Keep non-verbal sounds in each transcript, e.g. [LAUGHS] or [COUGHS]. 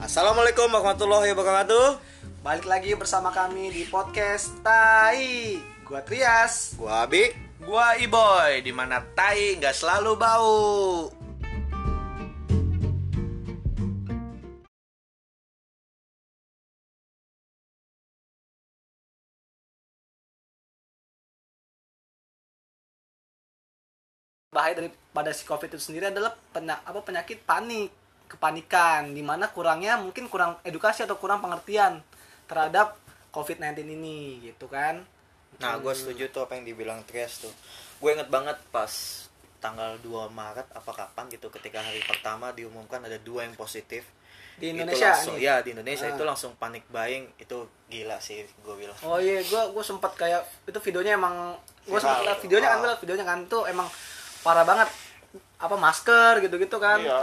Assalamualaikum warahmatullahi wabarakatuh. Balik lagi bersama kami di podcast Tai. Gua Trias. Gua Abi. Gua Iboy, di mana tai nggak selalu bau. Bahaya daripada si COVID itu sendiri adalah penya- apa penyakit panik, kepanikan, di mana kurangnya mungkin kurang edukasi atau kurang pengertian terhadap COVID-19 ini, gitu kan? Nah, gue setuju tuh apa yang dibilang Trias tuh. Gue inget banget pas tanggal 2 Maret apa kapan gitu ketika hari pertama diumumkan ada dua yang positif. Di Itu Indonesia langsung, nih? ya di Indonesia Ah. itu langsung panik buying itu gila sih gue bilang. Oh iya, gua gua sempat kayak itu videonya emang gua Viral. sempat lihat videonya kan, Ah. liat videonya kan tuh emang parah banget. Apa masker gitu-gitu kan, Iya.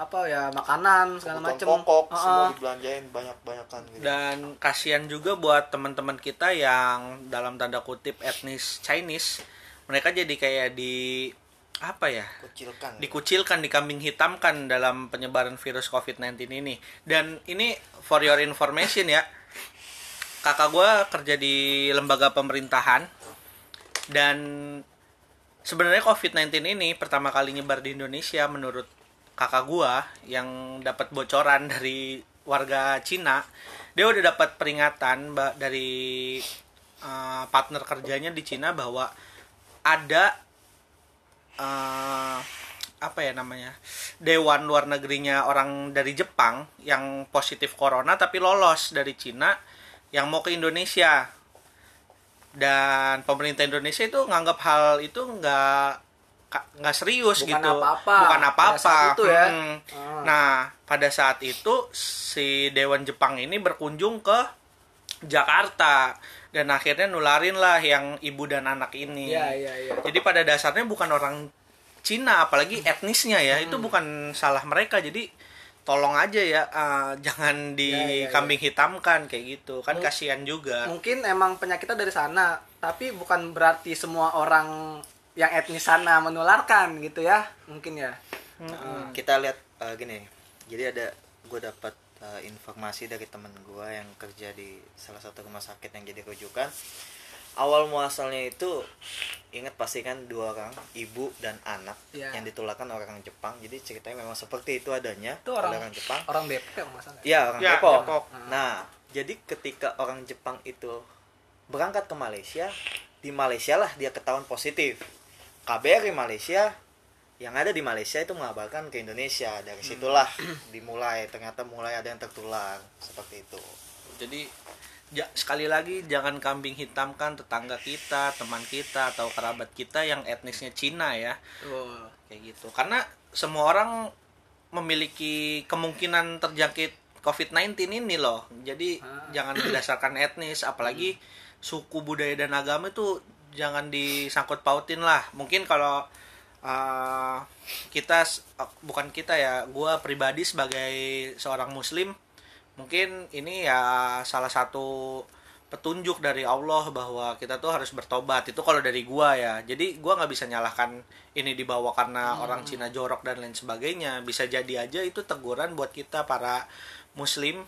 Apa ya makanan segala macem. pokok Ah, semua ah. dibelanjain banyak-banyakan gitu. Dan kasihan juga buat teman-teman kita yang dalam tanda kutip etnis Chinese, mereka jadi kayak di apa ya? Kucilkan. dikucilkan, dikambing hitamkan dalam penyebaran virus COVID-19 ini. Dan ini for your information ya, kakak gue kerja di lembaga pemerintahan dan sebenarnya COVID-19 ini pertama kali nyebar di Indonesia menurut kakak gue yang dapat bocoran [LAUGHS] dari warga Cina, dia udah dapat peringatan dari uh, partner kerjanya di Cina bahwa ada eh, apa ya namanya dewan luar negerinya orang dari Jepang yang positif corona tapi lolos dari Cina yang mau ke Indonesia. Dan pemerintah Indonesia itu nganggap hal itu nggak nggak serius Bukan gitu apa-apa bukan apa-apa itu ya. Hmm. Ah. nah pada saat itu si dewan Jepang ini berkunjung ke Jakarta dan akhirnya nularin lah yang ibu dan anak ini Iya, iya, iya. jadi pada dasarnya bukan orang Cina apalagi etnisnya ya itu bukan salah mereka jadi tolong aja ya eh, jangan iya, iya. dikambing hitamkan kayak gitu kan kasihan juga Mungkin emang penyakitnya dari sana, tapi bukan berarti semua orang yang etnis sana menularkan gitu ya. Mungkin ya. kita lihat uh, gini jadi ada gue dapat uh, informasi dari temen gue yang kerja di salah satu rumah sakit yang jadi rujukan awal muasalnya itu ingat pasti kan dua orang ibu dan anak Iya. yang ditularkan orang Jepang jadi ceritanya memang seperti itu adanya Itu orang oleh orang Jepang orang Depok ya, salah. Iya orang Ya, Depok. Depok. Nah, jadi ketika orang Jepang itu berangkat ke Malaysia, di Malaysia lah dia ketahuan positif. KBRI Malaysia yang ada di Malaysia itu mengabarkan ke Indonesia. Dari situlah [CLEARS THROAT] dimulai ternyata mulai ada yang tertular seperti itu. jadi ja- sekali lagi jangan kambing hitamkan tetangga kita teman kita atau kerabat kita yang etnisnya Cina ya Tuh. kayak gitu karena semua orang memiliki kemungkinan terjangkit COVID-19 ini loh jadi Ah. jangan berdasarkan [CLEARS THROAT] etnis apalagi suku budaya dan agama itu jangan disangkut pautin lah. Mungkin kalau uh, kita uh, bukan kita ya gua pribadi sebagai seorang muslim mungkin ini ya salah satu petunjuk dari Allah bahwa kita tuh harus bertobat. Itu kalau dari gua ya. Jadi gua nggak bisa nyalahkan ini dibawa karena orang Cina jorok dan lain sebagainya. Bisa jadi aja itu teguran buat kita para muslim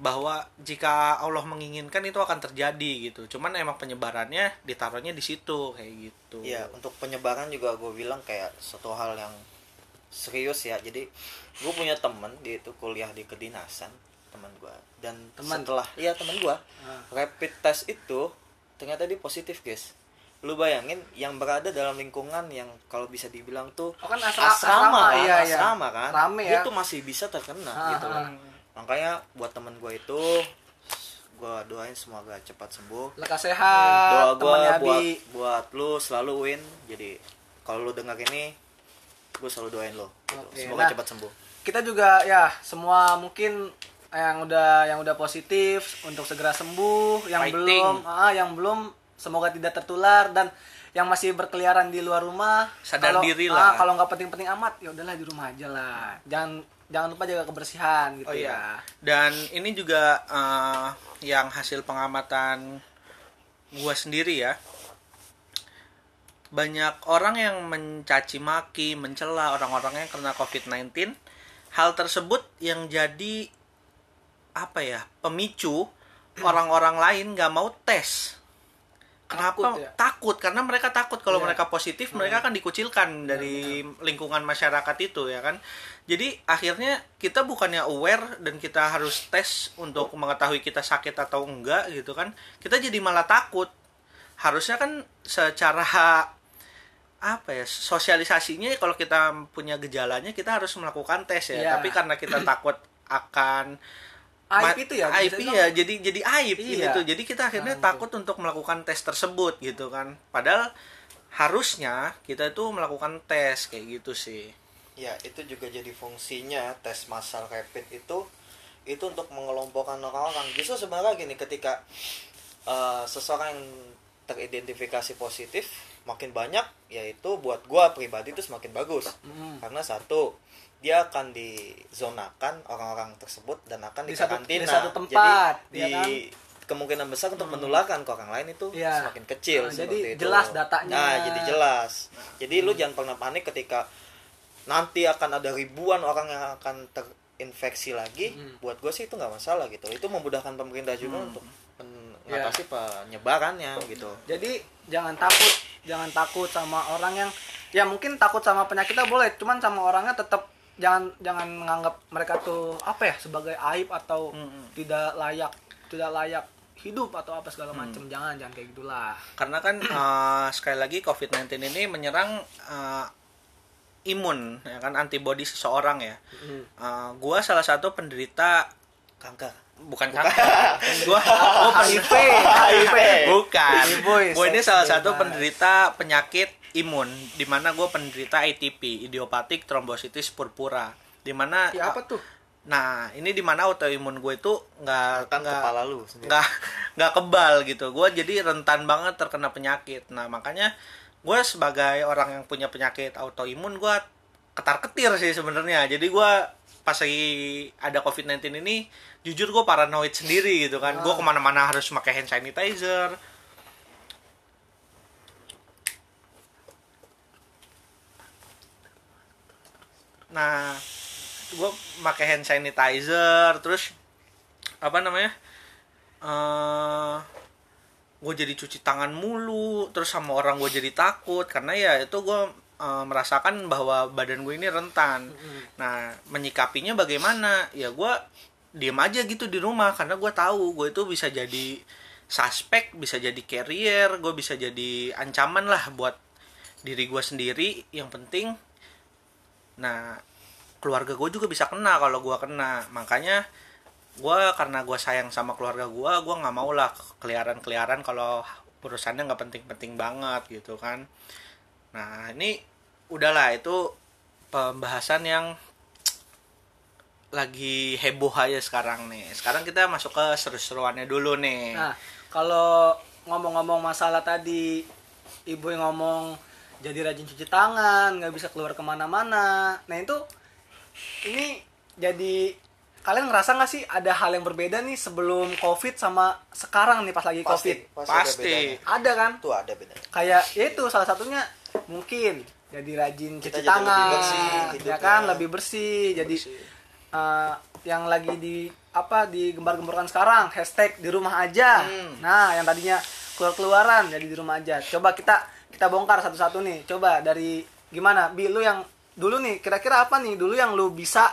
bahwa jika Allah menginginkan itu akan terjadi gitu cuman emang penyebarannya ditaruhnya di situ kayak gitu Iya, untuk penyebaran juga gue bilang kayak suatu hal yang serius ya. Jadi gue punya temen dia itu kuliah di kedinasan teman gue dan Teman? setelah iya teman gue Ah. rapid test itu ternyata dia positif guys. Lu bayangin yang berada dalam lingkungan yang kalau bisa dibilang tuh Oh, kan asra- asrama, asrama, kan, iya, iya. asrama kan, Rame dia ya. tuh masih bisa terkena Ah, gitu ah. Makanya buat temen gue itu gue doain semoga cepat sembuh Lekas sehat, doa gue buat buat lu selalu win jadi kalau lu dengar ini gue selalu doain lo gitu. Oke, semoga nah. cepat sembuh Kita juga ya semua mungkin yang udah yang udah positif untuk segera sembuh, yang Fighting. belum ah yang belum semoga tidak tertular dan yang masih berkeliaran di luar rumah Sadar kalau- diri ah, lah. kalau nggak penting-penting amat ya udahlah di rumah aja lah jangan jangan lupa jaga kebersihan gitu Oh ya iya. Dan ini juga eh, yang hasil pengamatan gua sendiri ya. Banyak orang yang mencaci maki, mencela orang-orang yang kena COVID-19 hal tersebut yang jadi apa ya pemicu orang-orang lain nggak mau tes kenapa? Takut ya? takut karena mereka takut. Kalau Iya. mereka positif mereka akan dikucilkan dari lingkungan masyarakat itu ya kan? Jadi akhirnya kita bukannya aware dan kita harus tes untuk mengetahui kita sakit atau enggak gitu kan? Kita jadi malah takut. Harusnya kan secara [LAUGHS] apa ya sosialisasinya kalau kita punya gejalanya kita harus melakukan tes ya. Iya. tapi karena kita [CLEARS THROAT] takut akan Aib itu ya aib bisa iya jadi jadi aib Iya. gitu jadi kita akhirnya Nah, takut untuk melakukan tes tersebut gitu kan padahal harusnya kita itu melakukan tes kayak gitu sih Ya, itu juga jadi fungsinya tes massal rapid itu itu untuk mengelompokkan orang-orang. Justru sebenarnya gini, ketika eh, seseorang yang teridentifikasi positif makin banyak, yaitu buat gua pribadi itu semakin bagus. Mm. Karena satu, dia akan dizonakan orang-orang tersebut dan akan Di satu- di satu tempat, jadi ya di kan? kemungkinan besar untuk menularkan ke orang lain itu Iya. semakin kecil Nah, jadi itu. jelas datanya. Nah, jadi jelas. Jadi lu jangan pernah panik ketika nanti akan ada ribuan orang yang akan terinfeksi lagi. Hmm. Buat gue sih itu nggak masalah gitu. Itu memudahkan pemerintah juga Hmm. untuk Iya. mengatasi penyebarannya gitu. Jadi jangan takut, jangan takut sama orang yang ya mungkin takut sama penyakitnya boleh, cuman sama orangnya tetap jangan jangan menganggap mereka tuh apa ya sebagai aib atau Mm-mm. tidak layak tidak layak hidup atau apa segala macam. Jangan jangan kayak gitulah. karena kan [CLEARS THROAT] eh, sekali lagi COVID-19 ini menyerang eh, imun ya kan antibodi seseorang ya Hmm. Eh, gua salah satu penderita Kanker. bukan kanker gua [LAUGHS] gua HIV, HIV. bukan gua ini salah satu penderita penyakit imun di mana gue penderita ITP idiopathic thrombosis purpura. Di mana Ya apa tuh? nah ini di mana autoimun gue itu nggak Kan nggak kepala lu nggak [LAUGHS] nggak kebal gitu. Gue jadi rentan banget terkena penyakit. Nah makanya gue sebagai orang yang punya penyakit autoimun gue ketar ketir sih sebenarnya. Jadi gue pas lagi ada covid 19 ini jujur gue paranoid sendiri gitu kan. Gue Ah. ke mana-mana harus pakai hand sanitizer nah gue pakai hand sanitizer terus apa namanya eh gue jadi cuci tangan mulu terus sama orang gue jadi takut karena ya itu gue eh, merasakan bahwa badan gue ini rentan. Nah menyikapinya bagaimana? Ya gue diem aja gitu di rumah karena gue tahu gue itu bisa jadi suspek bisa jadi carrier gue bisa jadi ancaman lah buat diri gue sendiri. Yang penting nah keluarga gue juga bisa kena kalau gue kena. Makanya gue karena gue sayang sama keluarga gue gue nggak mau lah keliaran keliaran kalau urusannya nggak penting-penting banget gitu kan. Nah ini udahlah itu pembahasan yang lagi heboh aja sekarang nih. Sekarang kita masuk ke seru-seruannya dulu nih. Nah, kalau ngomong-ngomong masalah tadi, ibu yang ngomong jadi rajin cuci tangan, nggak bisa keluar ke mana-mana. Nah itu, ini jadi kalian ngerasa nggak sih ada hal yang berbeda nih sebelum covid sama sekarang nih pas lagi covid? ada Pasti. Ada kan? Itu ada bedanya. Kayak ya itu salah satunya mungkin jadi rajin Kita cuci jadi lebih tangan, bersih ya hidupnya. kan lebih bersih. Jadi Bersih. eh, yang lagi di apa di gembar-gemborkan sekarang hashtag di rumah aja. Hmm. Nah, yang tadinya keluar-keluaran jadi di rumah aja. Coba kita kita bongkar satu-satu nih. Coba dari gimana? Bi lu yang dulu nih kira-kira apa nih dulu yang lu bisa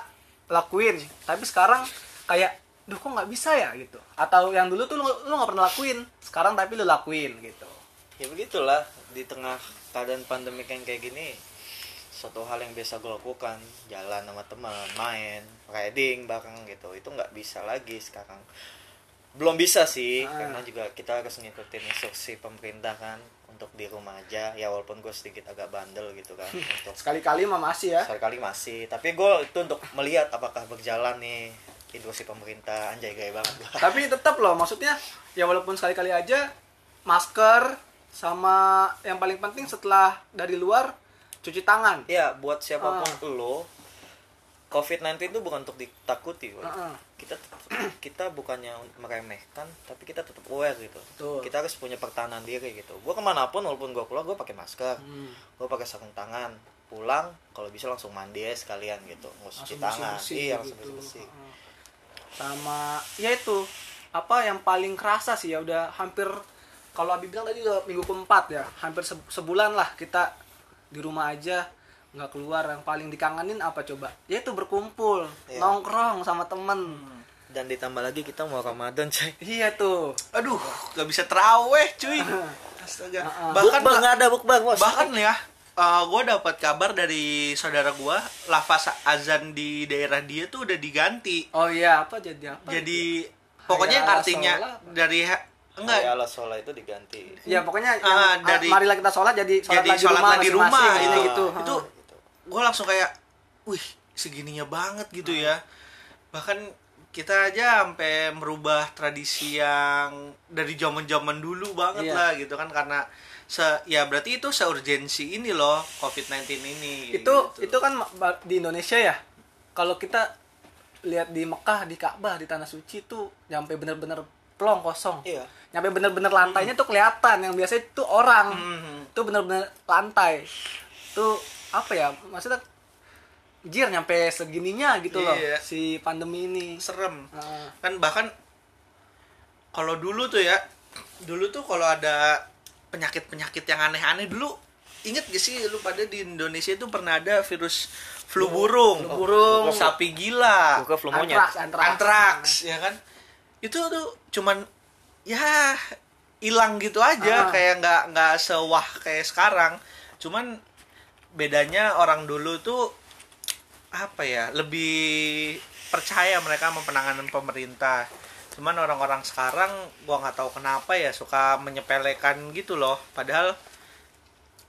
lakuin tapi sekarang kayak duh kok nggak bisa ya gitu atau yang dulu tuh lu lu nggak pernah lakuin sekarang tapi lu lakuin gitu ya begitulah di tengah keadaan pandemik yang kayak gini suatu hal yang biasa gue lakukan jalan sama teman main riding bareng gitu itu nggak bisa lagi sekarang belum bisa sih Ah. karena juga kita harus ngikutin instruksi pemerintah kan untuk di rumah aja. Ya walaupun gue sedikit agak bandel gitu kan untuk sekali-kali mah masih ya. Sekali masih. Tapi gue itu untuk melihat apakah berjalan nih instruksi pemerintah anjay gaya banget gue tapi tetap loh maksudnya ya walaupun sekali-kali aja masker sama yang paling penting setelah dari luar cuci tangan. Ya buat siapa pun Ah. lo COVID-19 itu bukan untuk ditakuti woy. Heeh. kita [CLEARS THROAT] kita bukannya meremehkan tapi kita tetap aware gitu Betul. kita harus punya pertahanan diri gitu gue ke mana pun walaupun gue keluar gue pakai masker Hmm. gue pakai sarung tangan pulang kalau bisa langsung mandi ya sekalian gitu nggak cuci tangan bersih-bersih iya langsung gitu. bersih Heeh. sama ya itu apa yang paling kerasa sih ya udah hampir kalau Abi bilang tadi udah minggu keempat ya hampir se- sebulan lah kita di rumah aja nggak keluar yang paling dikangenin apa coba? Ya itu berkumpul Iya. nongkrong sama temen. Dan ditambah lagi kita mau Ramadan coy. [LAUGHS] Iya tuh. Aduh gak bisa teraweh cuy. [LAUGHS] Astaga. Heeh. bahkan bukbang nggak ada bukbang bos bahkan ya gue dapat kabar dari saudara gue lafaz azan di daerah dia tuh udah diganti. Oh iya apa jadi apa? Jadi pokoknya yang artinya sholat. dari enggak. Ya Allah sholat itu diganti. Ya pokoknya yang, Ah, dari- marilah kita sholat jadi sholat jadi lagi sholat rumah lagi rumah masing-masing, gitu. gitu. Ah, itu gitu. Gue langsung kayak wih segininya banget gitu ya. Bahkan kita aja sampai merubah tradisi yang dari zaman zaman dulu banget Iya. lah gitu kan. Karena se ya berarti itu seurgensi ini loh covid 19 ini itu gitu. itu kan di Indonesia ya? Kalau kita lihat di Mekah di Ka'bah di tanah suci tuh nyampe bener-bener plong kosong. Iya. Nyampe bener-bener lantainya tuh kelihatan yang biasanya itu orang. Mhm. tuh bener-bener lantai. Tuh apa ya maksudnya jir nyampe segininya gitu loh Iya. si pandemi ini. Serem. Heeh. kan bahkan kalau dulu tuh ya dulu tuh kalau ada penyakit-penyakit yang aneh-aneh dulu inget gak sih lu pada di Indonesia itu pernah ada virus flu burung? Flu burung. sapi gila. Buka flu monyet. Antraks antraks. Antraks ya kan? Itu tuh cuman ya hilang gitu aja Ah. kayak nggak nggak sewah kayak sekarang. Cuman bedanya orang dulu tuh apa ya lebih percaya mereka sama penanganan pemerintah cuman orang-orang sekarang gua nggak tahu kenapa ya suka menyepelekan gitu loh padahal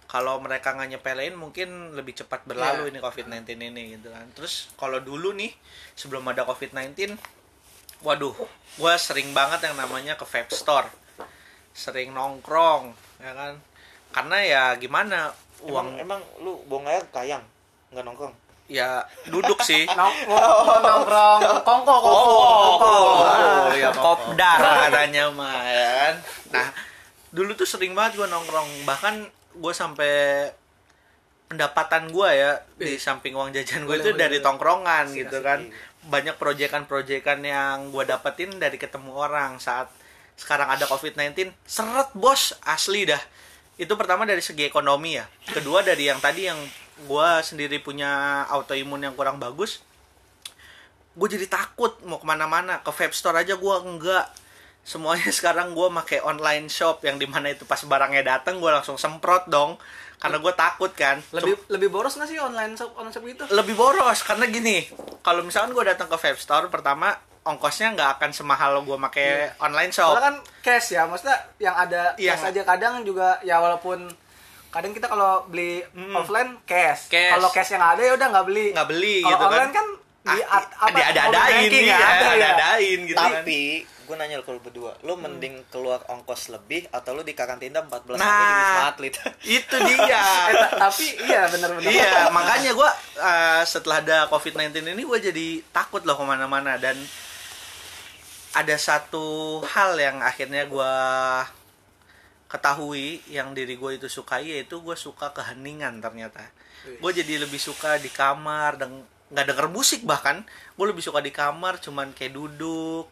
kalau mereka nggak nyepelein mungkin lebih cepat berlalu Iya. ini COVID-19 ini gitu kan. Terus kalau dulu nih sebelum ada COVID-19 waduh, gua sering banget yang namanya ke vape store. Sering nongkrong, ya kan? Karena ya gimana uang. emang lu buang air kayang? Nggak nongkrong? Ya duduk sih. Nong- [LAUGHS] nong- nongkrong. Kongko [LAUGHS] kongko. Kongko. Oh, ya kopdar. [LAUGHS] Katanya mah ya kan. Nah, dulu tuh sering banget gua nongkrong, bahkan gue sampai pendapatan gua ya di samping uang jajan gue Boleh, itu dari tongkrongan gitu kan. iya. Banyak proyekan-proyekan yang gua dapetin dari ketemu orang. Saat sekarang ada COVID-19 seret bos. Asli dah itu pertama dari segi ekonomi ya. Kedua dari yang tadi yang gua sendiri punya autoimun yang kurang bagus gue jadi takut mau ke mana-mana. Ke vape store aja gue enggak. Semuanya [LAUGHS] sekarang gue make online shop yang di mana itu pas barangnya datang gue langsung semprot dong. Karena gue takut kan. Lebih lebih boros nggak sih online shop online shop gitu? Lebih boros karena gini. Kalau misalkan gue datang ke vape store pertama ongkosnya nggak akan semahal gue make online shop Soalnya kan cash ya, maksudnya yang ada Iya. cash aja kadang juga ya walaupun kadang kita kalau beli Mm. offline cash. Cash. Kalau cash yang ada ya udah nggak beli. nggak beli Kalau gitu kan online kan di Ah, at- apa, ada ada adain nih ya, ada ya. ada adain gitu kan tapi gue nanya lu kalau berdua lu mending keluar ongkos lebih atau lu di karantina 14 hari di Nah. Wisma Atlet [LAUGHS] itu dia Eh, ta- tapi iya benar-benar. iya makanya gue setelah ada covid 19 ini gue jadi takut loh ke mana-mana dan ada satu hal yang akhirnya gue ketahui yang diri gue itu sukai yaitu gue suka keheningan ternyata. Gue jadi lebih suka di kamar dan nggak denger musik bahkan. Gue lebih suka di kamar cuman kayak duduk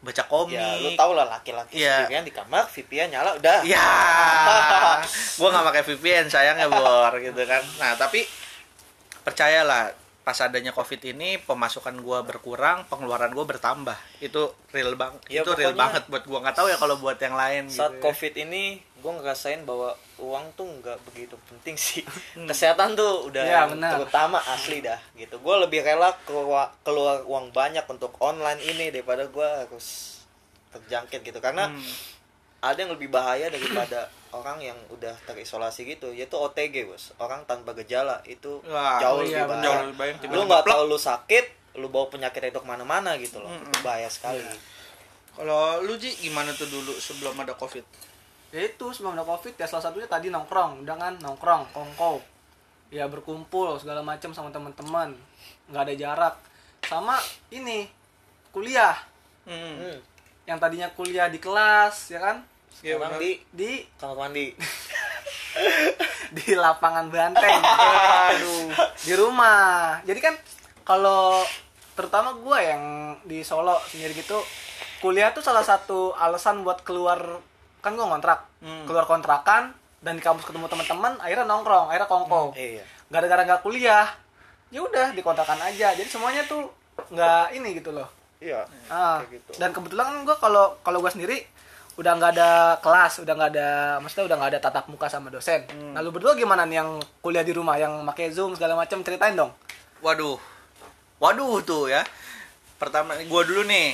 baca komik ya lu tau lah laki-laki Iya. sendirian di kamar VPN nyala udah. Ya, [LAUGHS] gue nggak pakai VPN sayangnya bor gitu kan. Nah tapi percayalah pas adanya COVID ini pemasukan gue berkurang, pengeluaran gue bertambah. Itu real bang, Ya, itu real banget buat gue nggak tahu ya kalau buat yang lain. saat gitu ya. covid ini gue ngerasain bahwa uang tuh nggak begitu penting sih [LAUGHS] kesehatan tuh udah Ya, yang benar. terutama asli dah gitu gue lebih rela keluar, keluar uang banyak untuk online ini daripada gue harus terjangkit gitu karena Hmm. Ada yang lebih bahaya daripada [CLEARS THROAT] orang yang udah terisolasi gitu yaitu OTG bos orang tanpa gejala itu Wah, jauh, iya, lebih Jauh lebih bahaya. lu nggak tahu lu sakit lu bawa penyakit itu ke mana-mana gitu loh Mm-mm. itu bahaya sekali Iya. Kalau lu Ji gimana tuh dulu sebelum ada COVID? Ya itu sebelum ada covid ya salah satunya tadi nongkrong, udah kan nongkrong, kongko. Ya berkumpul segala macam sama teman-teman. nggak ada jarak. Sama ini kuliah. Hmm. Hmm. Yang tadinya kuliah di kelas, ya kan? Iya, Sekarang benar. di Di kamar mandi [LAUGHS] di lapangan banteng Aduh. di rumah jadi kan kalau terutama gue yang di Solo sendiri gitu kuliah tuh salah satu alasan buat keluar kan gue ngontrak Hmm. keluar kontrakan dan di kampus ketemu teman-teman akhirnya nongkrong akhirnya kongko Iya. gara-gara nggak kuliah ya udah di kontrakan aja jadi semuanya tuh nggak ini gitu loh Iya. Ah, Kayak gitu. dan kebetulan kan gue kalau kalau gue sendiri udah nggak ada kelas, udah nggak ada, maksudnya udah nggak ada tatap muka sama dosen. Hmm. Nah lu berdua gimana nih yang kuliah di rumah, yang pakai zoom segala macam, ceritain dong. Waduh. Waduh tuh ya. Pertama gua dulu nih.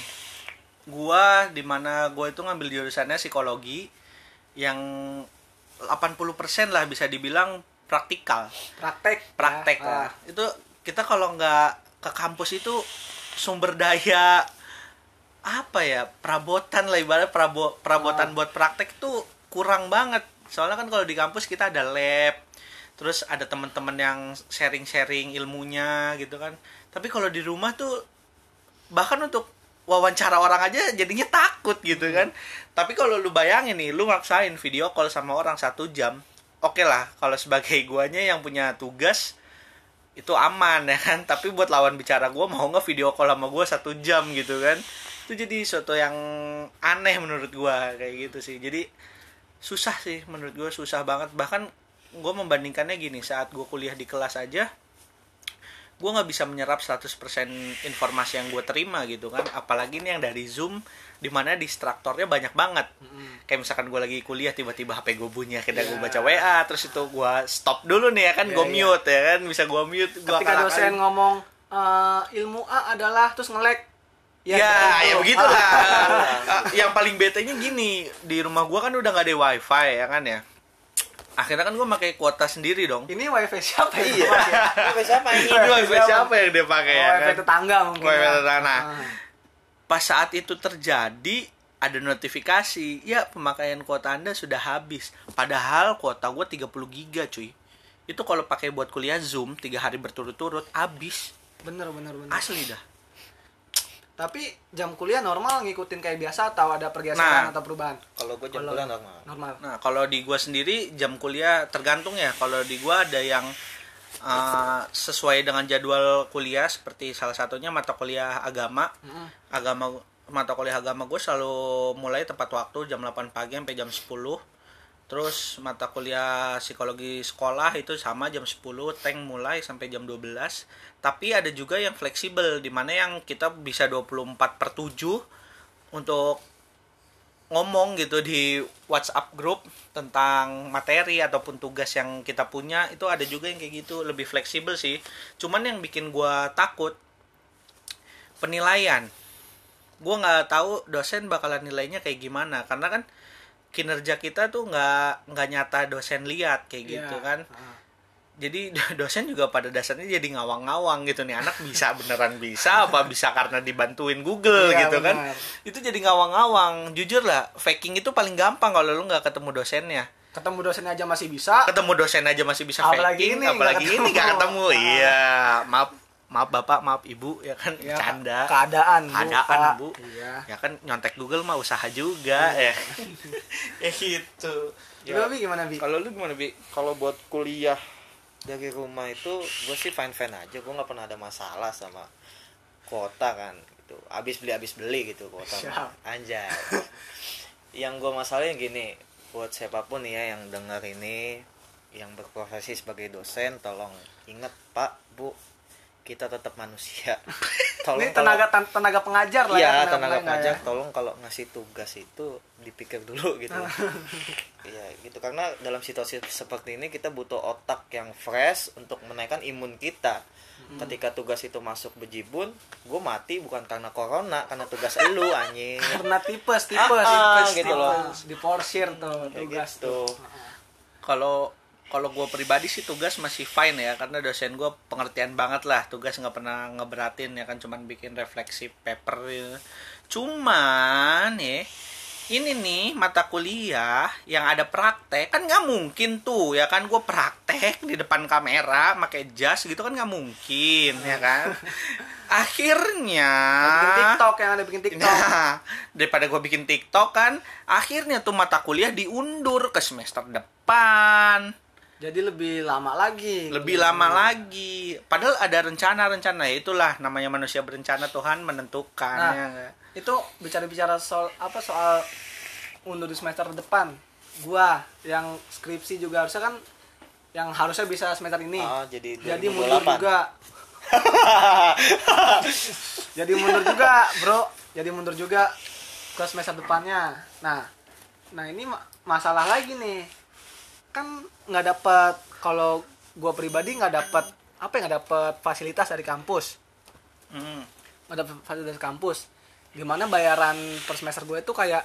Gua di mana gua itu ngambil jurusannya psikologi yang 80% lah bisa dibilang praktikal. Praktek. Praktek ya. lah. Ah, Itu kita kalau nggak ke kampus itu sumber daya apa ya perabotan lah ibarat perabo, perabotan buat praktek tuh kurang banget. Soalnya kan kalau di kampus kita ada lab terus ada teman-teman yang sharing-sharing ilmunya gitu kan. Tapi kalau di rumah tuh bahkan untuk wawancara orang aja jadinya takut gitu kan. Tapi kalau lu bayangin nih lu maksain video call sama orang satu jam oke lah kalau sebagai [LAUGHS] guanya yang punya tugas itu aman ya kan? [LAUGHS] Tapi buat lawan bicara gue mau nggak video call sama gue satu jam gitu kan? Itu jadi suatu yang aneh menurut gue kayak gitu sih. Jadi susah sih menurut gue susah banget. Bahkan gue membandingkannya gini saat gue kuliah di kelas aja gue nggak bisa menyerap 100% informasi yang gue terima gitu kan apalagi nih yang dari zoom di mana distraktornya banyak banget kayak misalkan gue lagi kuliah tiba-tiba hp gue bunyi akhirnya gue Iya. baca wa terus itu gue stop dulu nih ya kan Iya, gue iya. mute ya kan bisa gue mute gua Ketika akal-akalin. dosen ngomong eh, ilmu A adalah terus ngelek. Ya, gitu. ya, begitulah. Ah. [LAUGHS] Ah, yang paling betenya gini, di rumah gua kan udah nggak ada wifi ya kan ya. Akhirnya kan gua pakai kuota sendiri dong. Ini wifi siapa ya? Iya. [LAUGHS] Wifi siapa ini? Ini wifi siapa yang dia pakai ya? Oh, wifi kan? tetangga mungkin. Wifi ya. tetangga. Nah, Ah. Pas saat itu terjadi ada notifikasi, ya pemakaian kuota Anda sudah habis. Padahal kuota gua 30 giga cuy. Itu kalau pakai buat kuliah Zoom tiga hari berturut-turut habis. Bener bener bener. Asli dah. Tapi jam kuliah normal ngikutin kayak biasa atau ada pergeseran Nah. atau perubahan? Kalau gue jam Kalau- kuliah normal. Normal. Nah, kalau di gua sendiri jam kuliah tergantung ya. Kalau di gua ada yang uh, sesuai dengan jadwal kuliah seperti salah satunya mata kuliah agama. Agama mata kuliah agama gue selalu mulai tepat waktu jam 8 pagi sampai jam 10. Terus mata kuliah psikologi sekolah itu sama jam 10, tank mulai sampai jam 12. Tapi ada juga yang fleksibel di mana yang kita bisa 24 per 7 untuk ngomong gitu di WhatsApp grup tentang materi ataupun tugas yang kita punya. Itu ada juga yang kayak gitu lebih fleksibel sih. Cuman yang bikin gua takut penilaian. Gua nggak tahu dosen bakalan nilainya kayak gimana karena kan kinerja kita tuh nggak nggak nyata dosen lihat kayak gitu Iya. kan Ah. jadi [LAUGHS] dosen juga pada dasarnya jadi ngawang-ngawang gitu nih anak bisa beneran bisa [LAUGHS] apa bisa karena dibantuin Google Iya, gitu kan benar. itu jadi ngawang-ngawang jujur lah faking itu paling gampang kalau lu nggak ketemu dosennya Ketemu dosennya aja masih bisa. ketemu dosen aja masih bisa Apalagi faking ini apalagi ini ketemu. nggak ketemu Ah. iya maaf maaf bapak maaf ibu ya kan Ya, canda Keadaan, Bu, keadaan Pak. bu Iya. ya kan nyontek Google mah usaha juga ya [LAUGHS] ya gitu Gimana, Bi? Gimana, Bi? kalau lu gimana bi Kalau buat kuliah dari rumah itu gue sih fine fine aja. Gue nggak pernah ada masalah sama kuota kan. Gitu. Abis beli abis beli gitu kuota. Siap. Anjay. [LAUGHS] yang gue masalahin gini buat siapa pun ya yang dengar ini yang berprofesi sebagai dosen tolong ingat pak bu kita tetap manusia [LAUGHS] Ini tenaga tan- tenaga pengajar lah Iya, ya. tenaga pengajar ya. tolong kalau ngasih tugas itu dipikir dulu [LAUGHS] gitu. Iya, gitu karena dalam situasi seperti ini kita butuh otak yang fresh untuk menaikkan imun kita. Hmm. Ketika tugas itu masuk bejibun, gue mati bukan karena corona, karena tugas [LAUGHS] elu anjing. Karena tipes, tipes, Ah, tipes, gitu loh. Di porsir tuh Kayak tugas gitu. tuh. kalau kalau gue pribadi sih tugas masih fine ya karena dosen gue pengertian banget lah tugas nggak pernah ngeberatin ya kan cuman bikin refleksi paper ya. cuman ya ini nih mata kuliah yang ada praktek kan nggak mungkin tuh ya kan gue praktek di depan kamera pakai jas gitu kan nggak mungkin ya kan [LAUGHS] akhirnya Bikin TikTok yang ada bikin [LAUGHS] TikTok. Nah, daripada gue bikin TikTok kan, akhirnya tuh mata kuliah diundur ke semester depan. Jadi lebih lama lagi. lebih lama lagi padahal ada rencana-rencana ya itulah namanya manusia berencana Tuhan menentukan Nah. ya? Itu bicara-bicara soal apa soal undur di semester depan. Gua yang skripsi juga harusnya kan yang harusnya bisa semester ini. Ah, jadi Jadi 2028. mundur juga. [LAUGHS] Jadi mundur juga, Bro. Jadi mundur juga ke semester depannya. Nah, nah ini ma- masalah lagi nih. Kan nggak dapat kalau gua pribadi nggak dapat apa ya nggak dapat fasilitas dari kampus. Mm. Nggak dapat fasilitas dari kampus. Gimana bayaran per semester gue itu kayak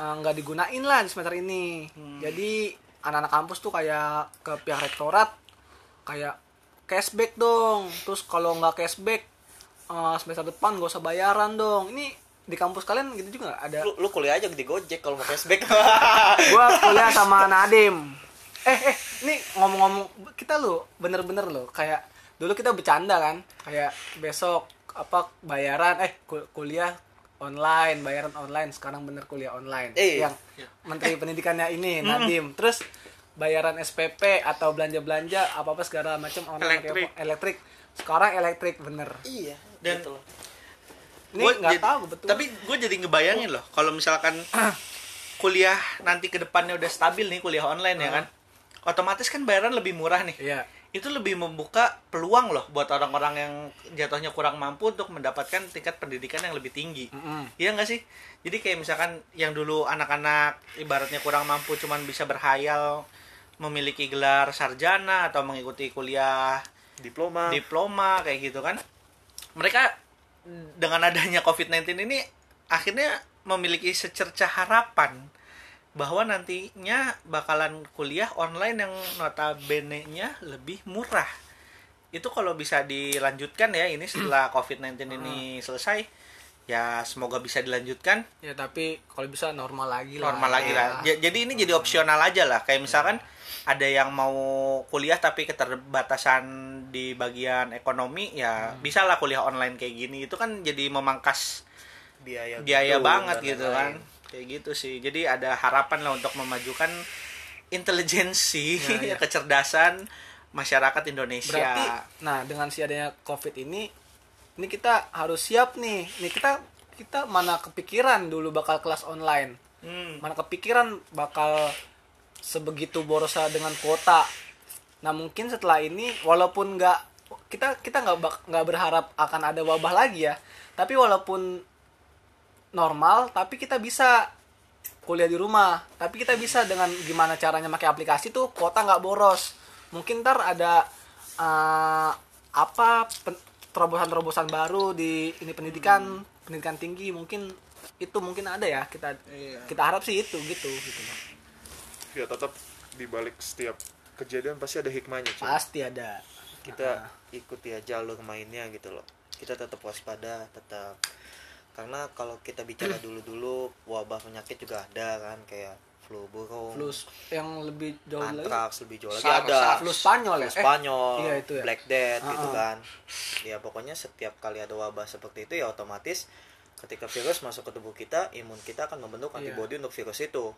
eh, nggak digunain lah di semester ini. Jadi anak-anak kampus tuh kayak ke pihak rektorat kayak cashback dong. Terus kalau nggak cashback eh, semester depan gak usah bayaran dong. Ini di kampus kalian gitu juga nggak ada? lu, lu kuliah aja di Gojek kalau mau cashback [LAUGHS] Gua kuliah sama Nadim. Eh eh, ini ngomong-ngomong kita lu bener-bener lo kayak dulu kita bercanda kan kayak besok apa bayaran eh ku- kuliah online bayaran online sekarang bener kuliah online Eh, yang menteri pendidikannya ini Nadim terus bayaran SPP atau belanja-belanja apa-apa segala macam online Elektrik. apa? elektrik sekarang elektrik bener iya Dan- gitu loh. Ini nggak tahu betul Tapi gue jadi ngebayangin loh, kalau misalkan [CLEARS THROAT] kuliah nanti ke depannya udah stabil nih kuliah online ya kan, otomatis kan bayaran lebih murah nih. iya Itu lebih membuka peluang loh buat orang-orang yang jatuhnya kurang mampu untuk mendapatkan tingkat pendidikan yang lebih tinggi. Mm-mm. Iya nggak sih? Jadi kayak misalkan yang dulu anak-anak ibaratnya kurang mampu cuman bisa berhayal memiliki gelar sarjana atau mengikuti kuliah diploma diploma kayak gitu kan mereka dengan adanya COVID-19 ini akhirnya memiliki secerca harapan bahwa nantinya bakalan kuliah online yang notabene-nya lebih murah. Itu kalau bisa dilanjutkan ya ini setelah COVID-19 ini selesai ya semoga bisa dilanjutkan ya tapi kalau bisa normal lagi lah normal lagi lah. Ja- Jadi ini jadi opsional aja lah. Kayak misalkan ada yang mau kuliah tapi keterbatasan di bagian ekonomi ya bisa lah kuliah online kayak gini. Itu kan jadi memangkas biaya biaya gedung banget gitu lain-lain. kan. Kayak gitu sih. Jadi ada harapan lah untuk memajukan intelijensi, [LAUGHS] Ya, ya. kecerdasan masyarakat Indonesia. Berarti, nah dengan si adanya COVID ini, ini kita harus siap nih. Nih kita kita mana kepikiran dulu bakal kelas online, Hmm. mana kepikiran bakal sebegitu borosnya dengan kuota. Nah mungkin setelah ini, walaupun nggak kita kita nggak nggak berharap akan ada wabah lagi ya, tapi walaupun normal, tapi kita bisa kuliah di rumah. Tapi kita bisa dengan gimana caranya pakai aplikasi tuh kuota nggak boros. Mungkin ntar ada eh, apa terobosan-terobosan baru di ini pendidikan pendidikan tinggi. Mungkin itu mungkin ada ya kita Iya. kita harap sih itu gitu gitu ya tetap di balik setiap kejadian pasti ada hikmahnya cuy. Pasti ada. Kita ikuti aja jalur mainnya gitu loh. Kita tetap waspada tetap. Karena kalau kita bicara [CLEARS THROAT] dulu-dulu wabah penyakit juga ada kan kayak flu burung. Flu yang lebih jauh lagi? Antraks lebih jauh lagi ada. flu Spanyol ya? Flu Eh, Spanyol iya itu ya. black death gitu Uh-uh. kan. Ya pokoknya setiap kali ada wabah seperti itu ya otomatis ketika virus masuk ke tubuh kita imun kita akan membentuk Iya. antibodi untuk virus itu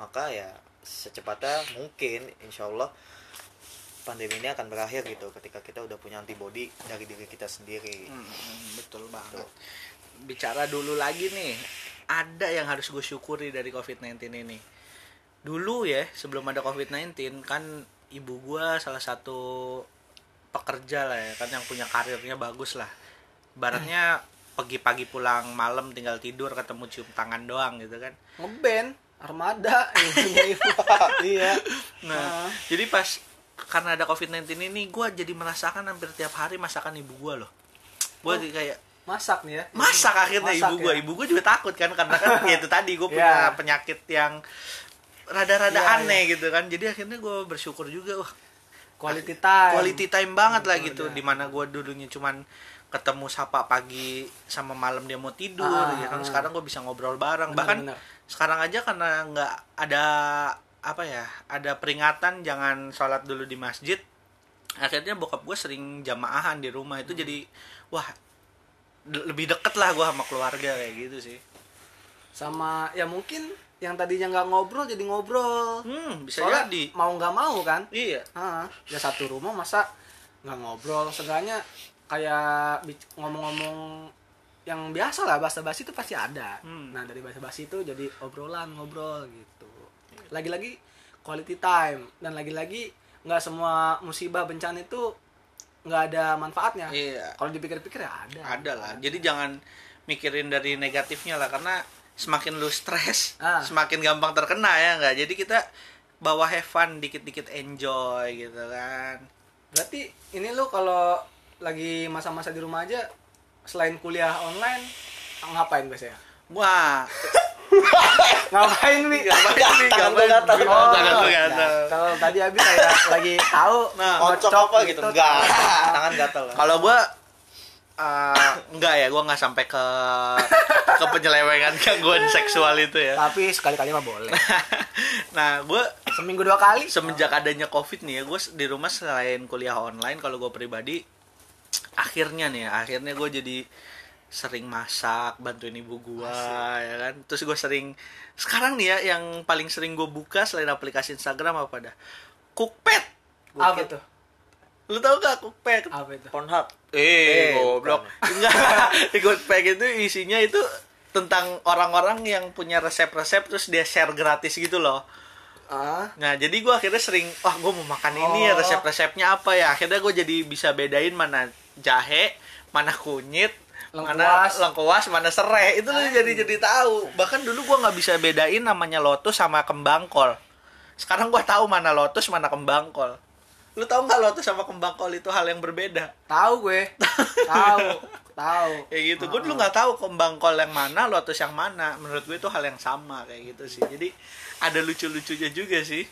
maka ya secepatnya mungkin insya Allah pandemi ini akan berakhir gitu ketika kita udah punya antibodi dari diri kita sendiri Hmm, betul banget. Bicara dulu lagi nih, ada yang harus gue syukuri dari COVID-19 ini. Dulu ya, sebelum ada COVID-19 kan ibu gue salah satu pekerja lah ya, kan yang punya karirnya bagus lah. Baratnya pagi-pagi pulang malam tinggal tidur ketemu cium tangan doang gitu kan. ngeband armada [LAUGHS] ibu. iya Nah, jadi pas karena ada COVID-19 ini gue jadi merasakan hampir tiap hari masakan ibu gue loh. Gue Oh. kayak masak nih ya masak akhirnya Masak ibu gue ya? ibu gue juga takut kan karena kan [LAUGHS] ya itu tadi gue punya Ya. penyakit yang rada-rada Ya, aneh gitu kan jadi akhirnya gue bersyukur juga wah quality time quality time banget lah Betul, gitu ya. di mana gue dulunya cuman ketemu sapa pagi sama malam dia mau tidur Ah, ya kan ah. sekarang gue bisa ngobrol bareng Bener, bahkan bener. Sekarang aja karena nggak ada apa ya ada peringatan jangan sholat dulu di masjid akhirnya bokap gue sering jamaahan di rumah. Itu jadi wah de- lebih deket lah gue sama keluarga kayak gitu sih. Sama ya mungkin yang tadinya nggak ngobrol jadi ngobrol. Hmm bisa Soalnya jadi. mau nggak mau kan? Iya. Ah, ya satu rumah masa nggak ngobrol. Seenggaknya kayak ngomong-ngomong yang biasa lah bahasa basi itu pasti ada. Hmm. nah dari bahasa basi itu jadi obrolan ngobrol gitu. Lagi-lagi quality time dan lagi-lagi nggak semua musibah bencana itu nggak ada manfaatnya. Iya. Kalau dipikir-pikir ya ada. Ada lah. Jadi jangan mikirin dari negatifnya lah karena semakin lu stres Ah. semakin gampang terkena ya nggak? Jadi kita bawa have fun dikit-dikit enjoy gitu kan. Berarti ini lu kalau lagi masa-masa di rumah aja selain kuliah online ngapain biasanya? Wah. [LAUGHS] Ngapain nih ngapain nih ngapain? gatal. Oh, tangan lu gatal. kalau tadi Abi kayak lagi tahu Nah, Ngocok apa gitu? enggak tangan gatal kalau gua [COUGHS] eh, enggak ya gua nggak sampai ke ke penyelewengan gangguan seksual itu ya. Tapi sekali-kali mah boleh. [LAUGHS] Nah gua seminggu dua kali. semenjak adanya covid nih ya gue di rumah selain kuliah online kalau gue pribadi akhirnya nih ya, akhirnya gue jadi sering masak bantuin ibu gue ya kan? Terus gue sering sekarang nih ya yang paling sering gue buka selain aplikasi Instagram apa dah? Cookpad. Apa tuh? Lu tau gak cookpad? Apa itu? Pornhub. Eh Eh, goblok. [LAUGHS] enggak. Cookpad itu isinya itu tentang orang-orang yang punya resep-resep terus dia share gratis gitu loh ah Nah, jadi gue akhirnya sering, wah gue mau makan ini ya, Oh. resep-resepnya apa ya. Akhirnya gue jadi bisa bedain mana jahe, mana kunyit, mana Lengkuas. lengkuas, mana serai. Itu lu jadi jadi tahu. Bahkan dulu gue nggak bisa bedain namanya lotus sama kembang kol. Sekarang gue tahu mana lotus, mana kembang kol. Lu tahu nggak lotus sama kembang kol itu hal yang berbeda? tahu gue tahu tahu Kayak gitu. Gue dulu nggak tahu kembang kol yang mana, lotus yang mana. Menurut gue itu hal yang sama kayak gitu sih. Jadi ada lucu-lucunya juga sih.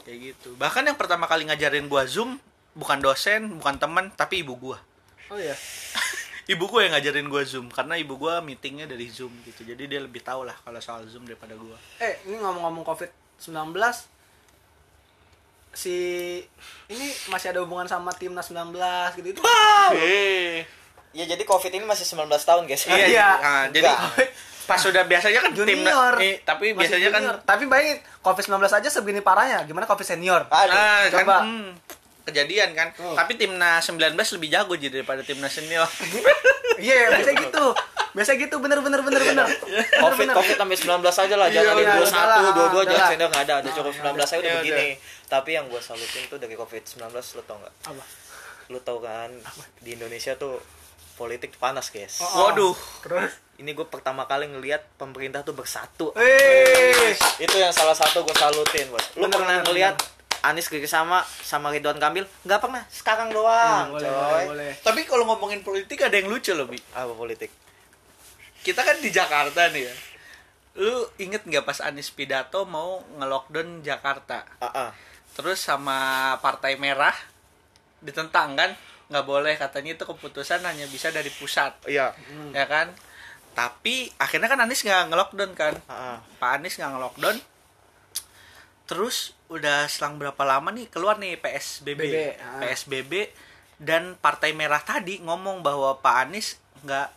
Kayak gitu. Bahkan yang pertama kali ngajarin gua Zoom bukan dosen, bukan teman, tapi ibu gua. oh iya [LAUGHS] Ibu gua yang ngajarin gua Zoom karena ibu gua meetingnya dari Zoom gitu. Jadi dia lebih tahu lah kalau soal Zoom daripada gua. eh ini ngomong-ngomong covid 19 si ini masih ada hubungan sama timnas 19 gitu itu Eh. ya jadi covid ini masih 19 tahun guys Iya, Iya. nah, jadi. Pas sudah biasanya kan junior. timnas eh, tapi Masih biasanya kan tapi bayangin covid 19 aja segini parahnya. Gimana covid senior? Aduh. Ah, kan coba. hmm, kejadian kan. Oh. Tapi timnas 19 lebih jago jadi daripada timnas senior. [LAUGHS] iya biasa gitu. Biasa gitu. Bener bener bener bener. Covid covid sampai 19 aja lah. Jangan Iya, ada iya, lah, 21 22 udah jangan senior nggak ada. Ada cukup 19 aja udah Ya, begini. tapi yang gue salutin tuh dari covid 19 lo tau nggak? Apa? Lo tau kan di Indonesia tuh politik panas guys. Oh. Waduh. terus ini gue pertama kali ngelihat pemerintah tuh bersatu eh itu yang salah satu gue salutin buat lu Bener, pernah ngelihat Anies kerjasama sama Ridwan Kamil nggak pernah sekarang doang boleh, coy boleh boleh Tapi kalau ngomongin politik ada yang lucu loh, Bi. apa politik Kita kan di Jakarta nih ya. Lu inget nggak pas Anies pidato mau nge-lockdown Jakarta? ah ah. Terus sama Partai Merah ditentang kan? Nggak boleh katanya itu keputusan hanya bisa dari pusat, Iya. ya kan? Tapi akhirnya kan Anies nggak nge-lockdown kan? ah. Pak Anies nggak nge-lockdown. Terus udah selang berapa lama nih keluar nih PSBB. BB, ah. PSBB dan Partai Merah tadi ngomong bahwa Pak Anies nggak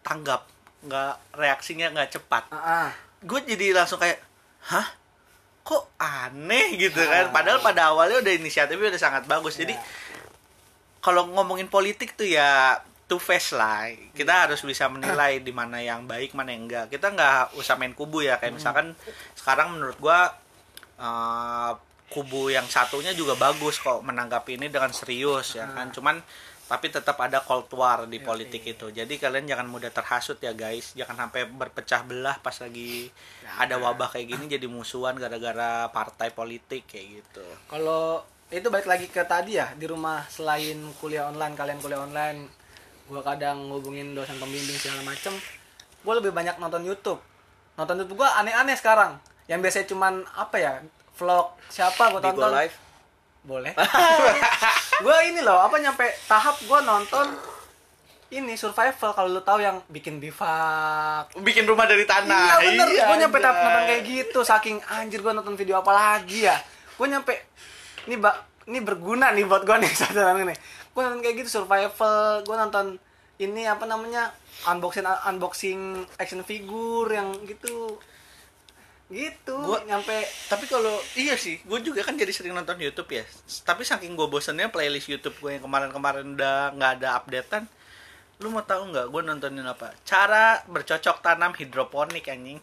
tanggap, nggak reaksinya nggak cepat. ah ah. Gue jadi langsung kayak, hah? Kok aneh gitu kan? Ah. Padahal pada awalnya udah inisiatifnya udah sangat bagus. Jadi Ya. kalau ngomongin politik tuh ya two face lah. Kita harus bisa menilai di mana yang baik mana yang enggak. Kita nggak usah main kubu ya Hmm. kayak misalkan sekarang menurut gua eh, kubu yang satunya juga bagus kok menanggapi ini dengan serius ya kan. Cuman tapi tetap ada cold war di politik itu. Jadi kalian jangan mudah terhasut ya guys. Jangan sampai berpecah belah pas lagi Ya. ada wabah kayak gini jadi musuhan gara-gara partai politik kayak gitu. Kalau itu balik lagi ke tadi ya di rumah selain kuliah online kalian kuliah online gua kadang ngubungin dosen pembimbing segala macem. Gua lebih banyak nonton YouTube. Nonton YouTube gua aneh-aneh sekarang. Yang biasanya cuman apa ya vlog siapa Bigo tonton? live. Boleh. [LAUGHS] Gua ini loh apa nyampe tahap gua nonton ini survival. Kalau lu tahu yang bikin bivak. Bikin rumah dari tanah. Iya bener. Gue nyampe tahap nonton kayak gitu saking anjir gue nonton video apa lagi ya? Gue nyampe ini bak ini berguna nih buat gue nih [LAUGHS] saat nih gue nonton kayak gitu survival. Gue nonton ini apa namanya unboxing unboxing action figure yang gitu. Gitu Gua- nyampe. tapi kalau iya sih gue juga kan jadi sering nonton YouTube ya. Tapi saking gue bosennya playlist YouTube gue yang kemarin-kemarin udah nggak ada updatean lu mau tahu nggak gue nontonin apa? Cara bercocok tanam hidroponik anjing.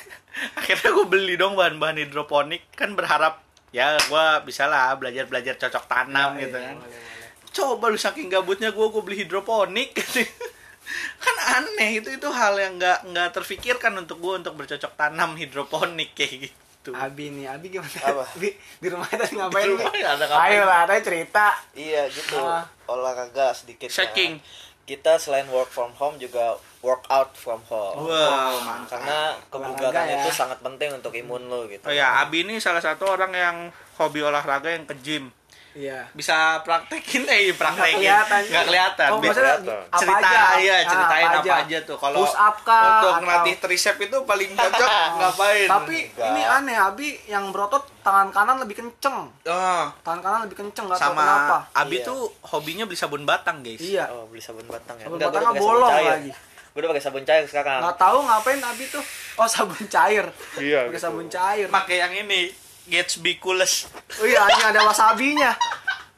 [LAUGHS] Akhirnya gue beli dong bahan-bahan hidroponik. Kan berharap ya gue bisa lah belajar belajar cocok tanam Iya, gitu iya, kan. boleh, boleh. Coba lu saking gabutnya gue gue beli hidroponik [LAUGHS] kan aneh itu itu hal yang nggak nggak terfikirkan untuk gue untuk bercocok tanam hidroponik kayak gitu Abi nih, Abi gimana? Apa? [LAUGHS] Abi di rumah tadi ngapain? Di rumah nih? ada ngapain? Ayo lah, tadi cerita. Iya gitu. Ah. Olahraga sedikit. kan. Shaking. Kita selain work from home juga workout from home. wow mantap Karena kebugaran ya. itu sangat penting untuk imun lo gitu. Oh ya, Abi ini salah satu orang yang hobi olahraga yang ke gym. Iya. Bisa praktekin eh praktekin. Nggak kelihatan. Nggak kelihatan. Oh, maksudnya apa cerita aja? iya, Ah, ceritain apa aja, tuh. Kalau Push up kah? untuk atau- ngelatih tricep itu paling [LAUGHS] cocok ngapain? Tapi Enggak. ini aneh, Abi yang berotot tangan kanan lebih kenceng. Oh, Tangan kanan lebih kenceng, nggak tahu sama kenapa. Abi Iya. tuh hobinya beli sabun batang, guys. Iya. Oh, beli sabun batang ya. Sabun Enggak, batangnya bolong cair. lagi. Gue udah pakai sabun cair sekarang. Nggak tahu ngapain Abi tuh. Oh, sabun cair. Iya, Pakai gitu. sabun cair. Pakai yang ini Gatsby. Oh iya, ini ada wasabinya.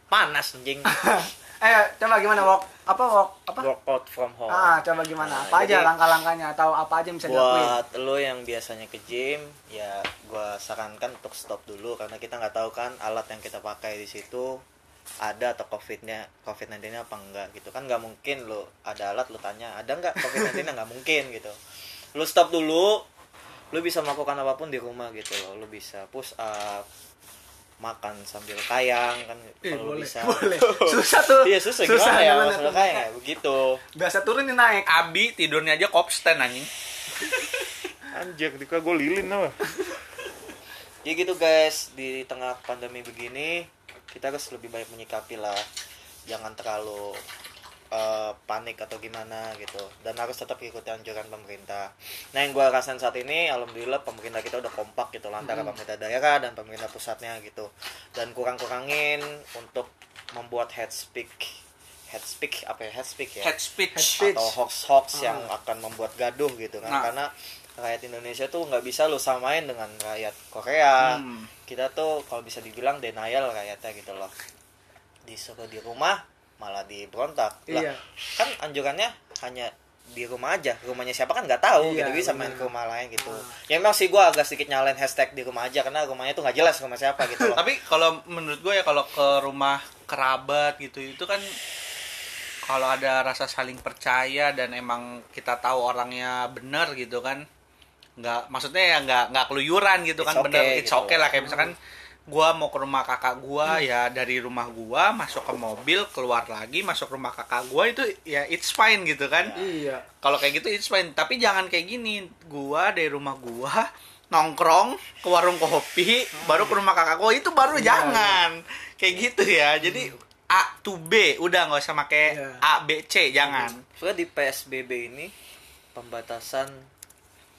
Panas anjing. [LAUGHS] eh, coba gimana walk apa walk apa? workout from home. Ah, coba gimana? Nah, Apa aja langkah-langkahnya atau apa aja yang bisa dilakuin? buat lo yang biasanya ke gym ya gua sarankan untuk stop dulu karena kita nggak tahu kan alat yang kita pakai di situ ada atau covidnya covid 19 nya apa enggak gitu kan nggak mungkin lo ada alat lo tanya ada nggak covid 19 nya nggak mungkin gitu lo stop dulu lo bisa melakukan apa pun di rumah gitu loh lo bisa push up makan sambil kayang kan Eh, kalau lo boleh, bisa boleh. [LAUGHS] Susah tuh. iya susah, gimana ya gimana masalah tuh? kayang ya begitu Biasa turun nih naik. Abi tidurnya aja kopsten anjing. [LAUGHS] Anjir, dika gue lilin apa? ya gitu guys di tengah pandemi begini kita harus lebih baik menyikapi lah jangan terlalu eh, panik atau gimana gitu. Dan harus tetap ikuti anjuran pemerintah. Nah yang gue rasain saat ini alhamdulillah pemerintah kita udah kompak gitu lah, antara pemerintah daerah dan pemerintah pusatnya gitu. Dan kurang-kurangin untuk membuat head speak head speak apa ya? Head speak ya? Head speech. Head speech. atau hoax-hoax yang akan membuat gaduh gitu kan. Nah. karena rakyat Indonesia tuh nggak bisa lu samain dengan rakyat Korea. Hmm. kita tuh kalau bisa dibilang denial rakyatnya gitu loh. Disuruh di rumah malah diberontak. Lah Iya. kan anjurannya hanya di rumah aja. Rumahnya siapa kan nggak tahu Iya, gitu bisa main ke rumah lain gitu. Ah. ya memang sih gue agak sedikit nyalain hashtag di rumah aja karena rumahnya tuh nggak jelas rumah siapa gitu loh. [LAUGHS] Tapi kalau menurut gue ya kalau ke rumah kerabat gitu itu kan kalau ada rasa saling percaya dan emang kita tahu orangnya bener gitu kan nggak maksudnya ya nggak nggak keluyuran gitu It's kan bener okay it's gitu. okay lah. Kayak misalkan gua mau ke rumah kakak gua ya dari rumah gua masuk ke mobil keluar lagi masuk rumah kakak gua itu ya it's fine gitu kan. Iya. kalau kayak gitu it's fine. Tapi jangan kayak gini gua dari rumah gua nongkrong ke warung kopi baru ke rumah kakak gua itu baru Iya, jangan. Kayak gitu ya. Jadi A to B udah nggak usah pakai Iya. A B C jangan. Soalnya di PSBB ini pembatasan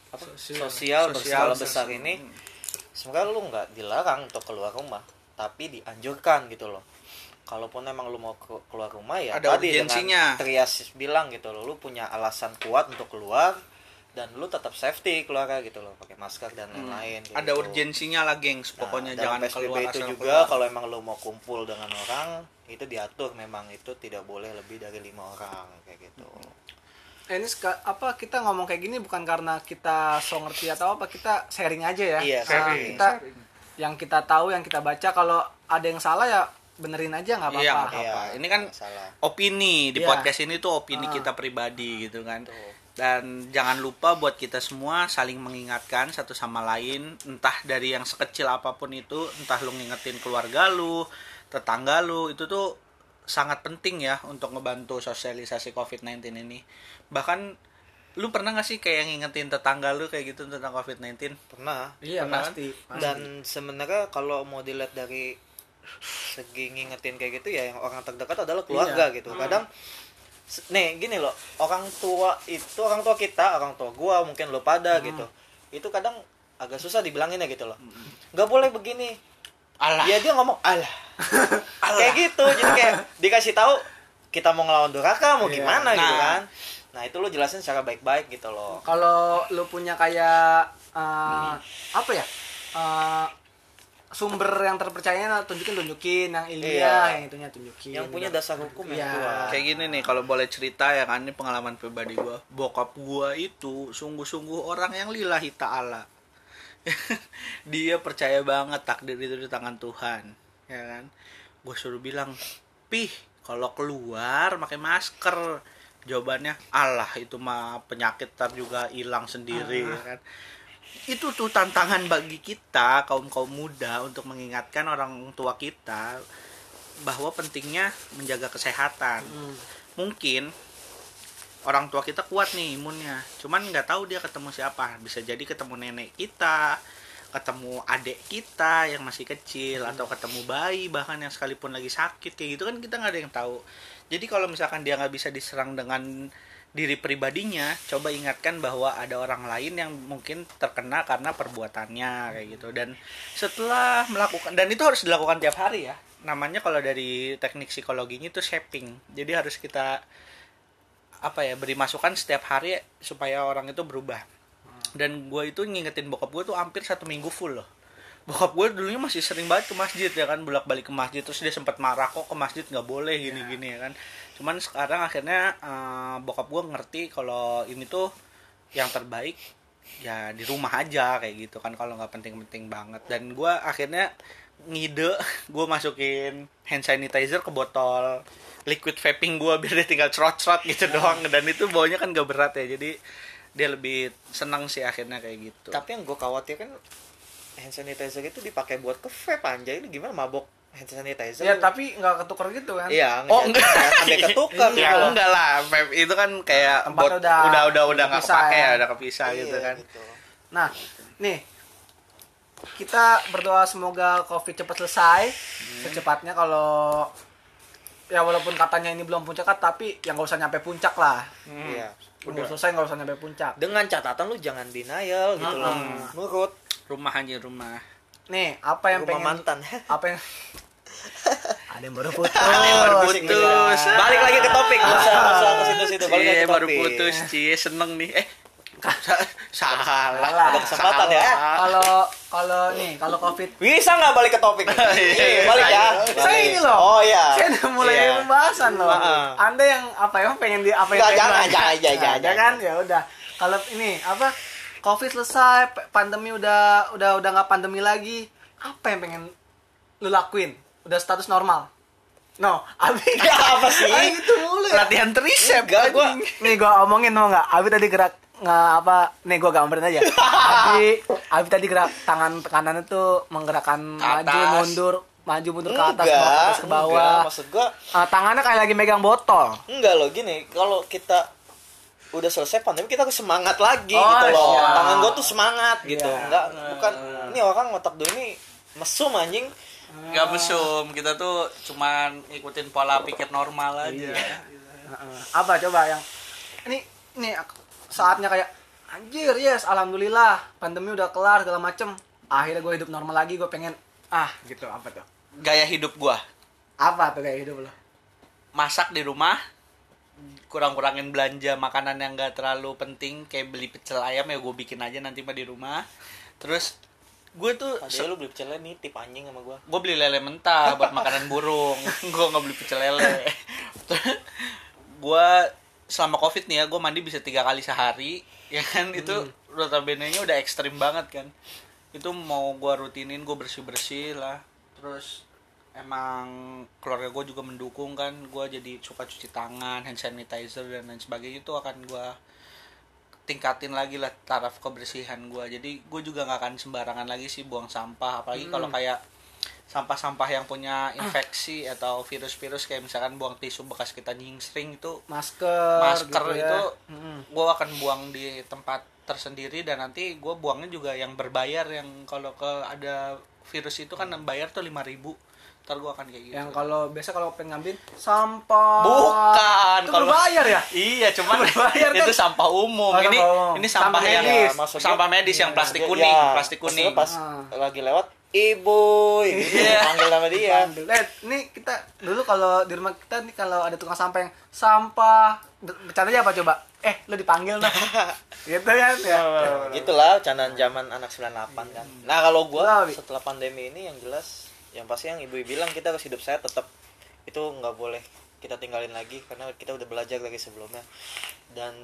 apa, Sosial. sosial, berskala Sosial, besar sosial. ini sebenarnya lu nggak dilarang untuk keluar rumah tapi dianjurkan gitu loh kalaupun emang lu mau ke- keluar rumah ya Ada tadi urgensinya. dengan Trias bilang gitu loh lu punya alasan kuat untuk keluar dan lu tetap safety keluar gitu loh pakai masker dan lain-lain kayak Hmm. ada gitu. urgensinya lah gengs Nah, pokoknya dalam jangan PSBB keluar itu juga kalau emang lu mau kumpul dengan orang itu diatur memang itu tidak boleh lebih dari lima orang kayak gitu Eh, ini apa kita ngomong kayak gini bukan karena kita so ngerti atau apa kita sharing aja ya. Iya, Nah, sharing. kita yang kita tahu yang kita baca kalau ada yang salah ya benerin aja nggak Iya, apa-apa. apa-apa. Iya, Ini kan salah. opini di Iya. podcast ini tuh opini Ah. kita pribadi gitu kan Tuh. dan jangan lupa buat kita semua saling mengingatkan satu sama lain entah dari yang sekecil apa pun itu entah lu ngingetin keluarga lu tetangga lu itu tuh sangat penting ya untuk ngebantu sosialisasi COVID-19 ini. Bahkan lu pernah gak sih kayak ngingetin tetangga lu kayak gitu tentang COVID-19? Pernah. Iya Pernah kan? pasti. dan sebenarnya kalau mau dilihat dari segi ngingetin kayak gitu ya yang orang terdekat adalah keluarga Iya. gitu. Kadang se- nih gini loh orang tua itu orang tua kita orang tua gua mungkin lo pada gitu. Itu kadang agak susah dibilanginnya gitu loh. Nggak boleh begini alah. Ya dia ngomong [LAUGHS] alah. Kayak gitu jadi kayak [LAUGHS] dikasih tahu kita mau ngelawan durhaka mau Iya. gimana gitu Nah. kan. Nah itu lu jelasin secara baik-baik gitu loh. Kalau lu punya kayak eh, apa ya Eh, sumber yang terpercaya tunjukin tunjukin yang ilmiah Iya. yang itunya tunjukin yang punya dasar hukum yang Iya. kuat kayak gini nih kalau boleh cerita ya kan ini pengalaman pribadi gua. Bokap gua itu sungguh-sungguh orang yang lillahi ta'ala [LAUGHS] dia percaya banget takdir itu di tangan Tuhan ya kan? Gue suruh bilang pih kalau keluar pakai masker. Jawabannya Allah itu mah penyakit tar juga hilang sendiri ya kan? Itu tuh tantangan bagi kita kaum kaum muda untuk mengingatkan orang tua kita bahwa pentingnya menjaga kesehatan. Hmm. mungkin orang tua kita kuat nih imunnya. Cuman nggak tahu dia ketemu siapa. Bisa jadi ketemu nenek kita ketemu adik kita yang masih kecil atau ketemu bayi bahkan yang sekalipun lagi sakit. Kayak gitu kan kita nggak ada yang tahu. Jadi kalau misalkan dia nggak bisa diserang dengan diri pribadinya coba ingatkan bahwa ada orang lain yang mungkin terkena karena perbuatannya kayak gitu. Dan setelah melakukan dan itu harus dilakukan tiap hari ya. Namanya kalau dari teknik psikologinya itu shaping. Jadi harus kita apa ya beri masukan setiap hari supaya orang itu berubah. Dan gue itu ngingetin bokap gue tuh hampir satu minggu full loh. Bokap gue dulunya masih sering banget ke masjid ya kan bolak balik ke masjid terus dia sempat marah kok ke masjid nggak boleh gini gini ya kan? Cuman sekarang akhirnya eh, bokap gue ngerti kalau ini tuh yang terbaik ya di rumah aja kayak gitu kan kalau nggak penting-penting banget. Dan gue akhirnya ngide [LAUGHS] gue masukin hand sanitizer ke botol liquid vaping gue biar dia tinggal cerot-cerot gitu doang. Dan itu baunya kan gak berat ya jadi dia lebih senang sih akhirnya kayak gitu. Tapi yang gue khawatir kan hand sanitizer itu dipakai buat ke vape anjay. Ini gimana mabok hand sanitizer? Ya tapi nggak ketukar gitu kan? Iya Oh, enggak. sampai [LAUGHS] ketukar ya gitu. enggak lah. Vape itu kan kayak Tempatnya bot- udah udah udah udah nggak kepake ya. ya. udah kepisah gitu Iya, kan. gitu. Nah, nih kita berdoa semoga covid cepat selesai. Secepatnya kalau ya walaupun katanya ini belum puncak tapi yang nggak usah nyampe puncak lah. Iya udah. selesai nggak usah nyampe puncak. Dengan catatan lu jangan denial gitu loh. Mm-mm. nurut. Rumah aja rumah. Nih apa yang rumah pengen mantan. [LAUGHS] apa yang [LAUGHS] ada yang baru putus. Ada yang baru putus. balik lagi ke topik nggak usah ke situ situ balik lagi ke baru topik. putus cie seneng nih. Eh salah. Salah. Ada kesempatan ya. Salah. kalau kalau nih kalau covid. Bisa nggak balik ke topik? [LAUGHS] Iya, balik ya. Saya ini loh. Oh iya. Saya udah mulai Iya. pembahasan loh. Heeh. anda yang apa ya pengen di apa yang jangan, jangan, jangan, Nah, jangan, jangan kan? Ya udah. Kalau ini apa covid selesai pandemi udah udah udah nggak pandemi lagi apa yang pengen lu lakuin? Udah status normal? No. Abi [LAUGHS] Ya, apa sih? Abi gitu mulu ya. Latihan trisep Enggak, gua nih gua omongin mau nggak? Abi tadi gerak nggak apa nih gua gambarin aja [LAUGHS] abi abi tadi gerak tangan kanan itu menggerakkan maju mundur maju mundur ke atas enggak, ke atas ke bawah enggak. maksud gua Ah, tangannya kayak lagi megang botol enggak loh gini kalau kita udah selesai pandemi kita harus semangat lagi Oh, gitu loh iya. tangan gua tuh semangat gitu Iya. enggak bukan ini orang otak gue ini mesum anjing Gak mesum, kita tuh cuman ikutin pola pikir normal aja. Heeh. apa coba yang ini ini ak- saatnya kayak anjir yes alhamdulillah pandemi udah kelar segala macem. Akhirnya gue hidup normal lagi gue pengen ah gitu apa tuh? Gaya hidup gua, apa tuh kayak hidup lo? Masak di rumah, kurang-kurangin belanja makanan yang gak terlalu penting kayak beli pecel ayam ya gue bikin aja nanti mah di rumah. Terus gue tuh Padahal lu beli pecel lele nitip anjing sama gua. Gue beli lele mentah buat makanan burung. [LAUGHS] Gue nggak beli pecel lele. [LAUGHS] Gue selama covid nih ya gue mandi bisa tiga kali sehari [LAUGHS] ya kan? Itu notabene nya udah ekstrim banget kan? Itu mau gue rutinin gue bersih bersih lah. Terus emang keluarga gue juga mendukung kan? Gue jadi suka cuci tangan hand sanitizer dan lain sebagainya. Itu akan gue tingkatin lagi lah taraf kebersihan gue jadi gue juga nggak akan sembarangan lagi sih buang sampah. Apalagi kalau kayak sampah-sampah yang punya infeksi atau virus-virus kayak misalkan buang tisu bekas kita nyingsring itu masker masker gitu ya. itu Mm-mm. gue akan buang di tempat tersendiri dan nanti gue buangnya juga yang berbayar yang kalau ke ada virus itu kan bayar tuh 5000 ribu ntar gue akan kayak gitu yang kalau biasa kalau pengen ngambil sampah bukan itu kalau berbayar ya iya cuman Berbayar kan? itu sampah umum Oh, ini ini sampah, Sampah yang medis. Maksudnya- sampah medis yang plastik Ya, kuning ya, plastik kuning pas Ah. lagi lewat ibu gitu Iya. panggil nama dia Panggil. Eh, ini kita dulu kalau di rumah kita nih kalau ada tukang sampah yang sampah ber- bercandanya apa coba? Eh, lu dipanggil nah. [LAUGHS] gitu kan ya. gitulah candaan zaman anak 98 kan nah kalau gua setelah pandemi ini yang jelas yang pasti yang ibu bilang kita harus hidup sehat tetap itu nggak boleh kita tinggalin lagi karena kita udah belajar dari sebelumnya dan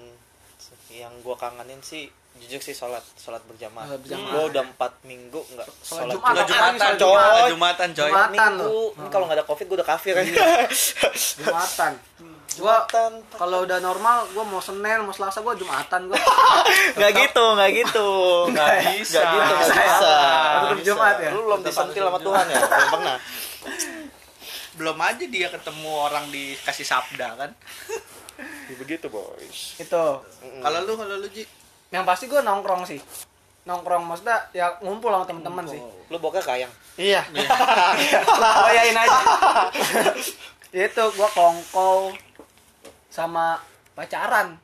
yang gua kangenin sih jujur sih sholat sholat berjamaah Sholat berjamaah. gua udah empat minggu nggak Sholat Jumat, Nggak Jumatan, coy. Jumatan, coy. Jumat. Jumatan minggu. Ini kalau nggak ada covid gua udah kafir kan Jumatan. Jumatan. kalau udah normal gua mau Senin, mau Selasa gua Jumatan gua. [LAUGHS] nggak gitu nggak gitu [LAUGHS] Nggak bisa. nggak gitu nggak Bisa Jumat ya? lu belum disentil sama Tuhan ya [LAUGHS] belum pernah belum aja dia ketemu orang dikasih sabda kan Ya, begitu boys Itu. kalau lu kalau lu Ji Yang pasti gua nongkrong sih. Nongkrong maksudnya ya ngumpul sama teman-teman sih. lu bokeh kayang Iya. [LAUGHS] Bayain aja. itu gua kongkow sama pacaran.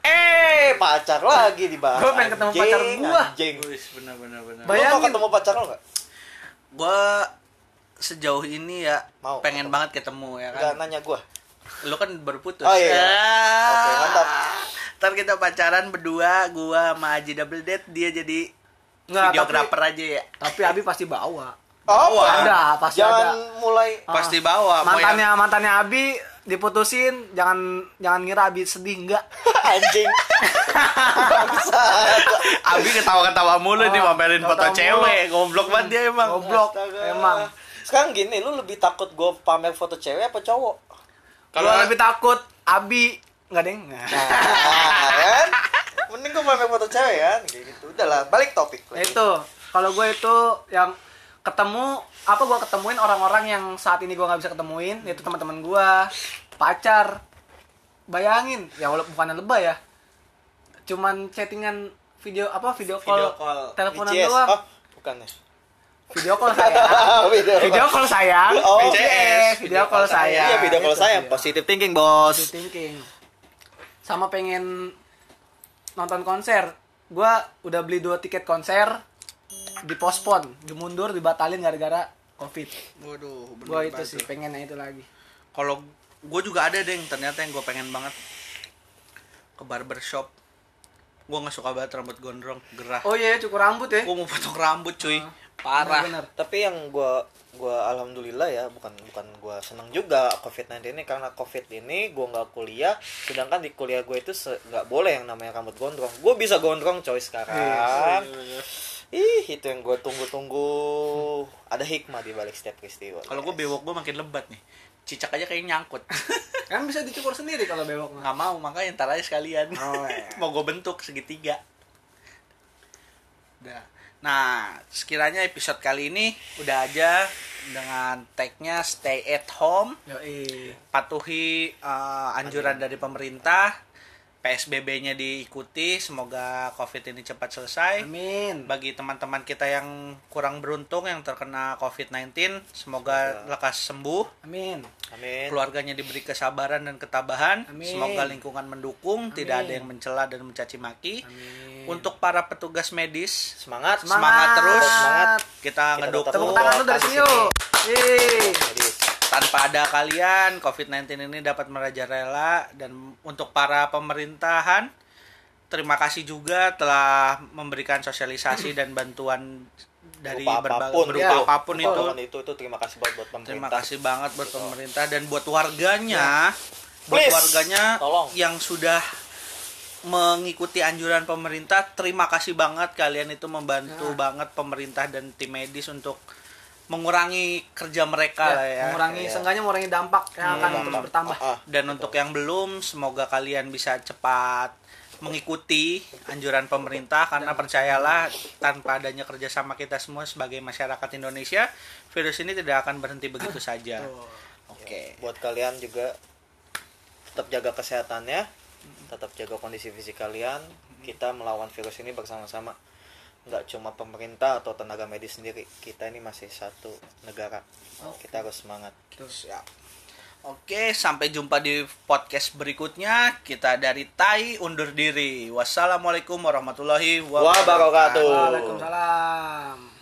eh pacar lagi dibahas Gua pengen ketemu pacar anjing. Wis, bener bener bener lu mau ketemu pacar lo nggak gua sejauh ini ya Mau pengen ketemu. banget ketemu ya kan nanya gua lu kan baru putus Oh, iya. Ah. Oke, mantap. Ntar kita pacaran berdua gua sama Aji double date dia jadi Nggak, videografer aja ya Tapi Abi pasti bawa. oh Ada, pasti jangan ada. mulai Ah. pasti bawa Mau yang- Mantannya mantannya Abi diputusin, jangan jangan ngira Abi sedih enggak. [LAUGHS] anjing Abi ketawa-ketawa mulu nih Oh, mamerin foto ketawa mulu. cewek goblok banget dia emang Goblok Astaga. emang. sekarang gini lu lebih takut gua pamer foto cewek apa cowok Kalau Kalau- lebih takut Abi enggak deng. Nah. kan mending gua pamer foto cewek kan kayak gitu. Udahlah balik topik Nah, itu kalau gue itu yang ketemu apa gue ketemuin orang-orang yang saat ini gue nggak bisa ketemuin yaitu teman-teman gue pacar. Bayangin ya walaupun bukan lebay ya cuman chattingan video apa video call, Video call. teleponan BTS. doang. Oh bukan ya video call sayang. [LAUGHS] Video, video call. sayang. Oh, video call sayang. iya video call Itu saya dia. positive thinking bos. Positive thinking sama pengen nonton konser. Gue udah beli dua tiket konser dipospon dimundur dibatalin gara-gara covid. Waduh gue itu sih tuh. pengennya itu lagi. Kalau gue juga ada deh ternyata yang gue pengen banget ke barbershop gue nggak suka banget rambut gondrong gerah. Oh iya cukur rambut ya. Gue mau potong rambut cuy parah. Bener tapi yang gua gua alhamdulillah ya bukan bukan gua senang juga covid 19 ini. Karena covid ini gua nggak kuliah sedangkan di kuliah gue itu nggak boleh yang namanya rambut gondrong. Gue bisa gondrong coy sekarang. Ih itu yang gue tunggu-tunggu. Ada hikmah di balik setiap peristiwa kalau gue bewok gue makin lebat nih. Cicak aja kayak nyangkut. [LAUGHS] Kan bisa dicukur sendiri kalau bewok nggak mau makanya ntar aja sekalian. Oh, iya. [LAUGHS] mau gue bentuk segitiga. Udah nah sekiranya episode kali ini udah aja dengan tagnya stay at home. Yoi. patuhi eh, anjuran dari pemerintah. PSBB-nya diikuti. Semoga COVID ini cepat selesai. Amin. Bagi teman-teman kita yang kurang beruntung yang terkena COVID-19 semoga lekas sembuh. Amin. Amin. Keluarganya diberi kesabaran dan ketabahan. Amin. semoga lingkungan mendukung tidak ada Amin. yang mencela dan mencaci maki. Amin untuk para petugas medis semangat. Semangat terus. semangat. Kita Kita ngedukung tepuk tangan dari tanpa ada kalian COVID-19 ini dapat merajalela. Dan untuk para pemerintahan terima kasih juga telah memberikan sosialisasi dan bantuan dari berupa berbagai apa pun berupa itu. apa pun itu. Apa pun itu itu terima kasih buat buat pemerintah. terima kasih banget buat pemerintah. Dan buat warganya buat Please, warganya tolong. yang sudah mengikuti anjuran pemerintah terima kasih banget kalian itu membantu Ya. banget pemerintah dan tim medis untuk mengurangi kerja mereka Ya, lah ya mengurangi ya. seenggaknya mengurangi dampak yang akan Dampak. terus bertambah Ah, ah. dan untuk yang belum semoga kalian bisa cepat mengikuti anjuran pemerintah karena percayalah tanpa adanya kerjasama kita semua sebagai masyarakat Indonesia virus ini tidak akan berhenti begitu saja oke buat kalian juga tetap jaga kesehatannya tetap jaga kondisi fisik kalian kita melawan virus ini bersama-sama nggak cuma pemerintah atau tenaga medis sendiri kita ini masih satu negara kita harus semangat Siap. Oke, sampai jumpa di podcast berikutnya. Kita dari Tai undur diri. Wassalamualaikum warahmatullahi wabarakatuh. wabarakatuh Waalaikumsalam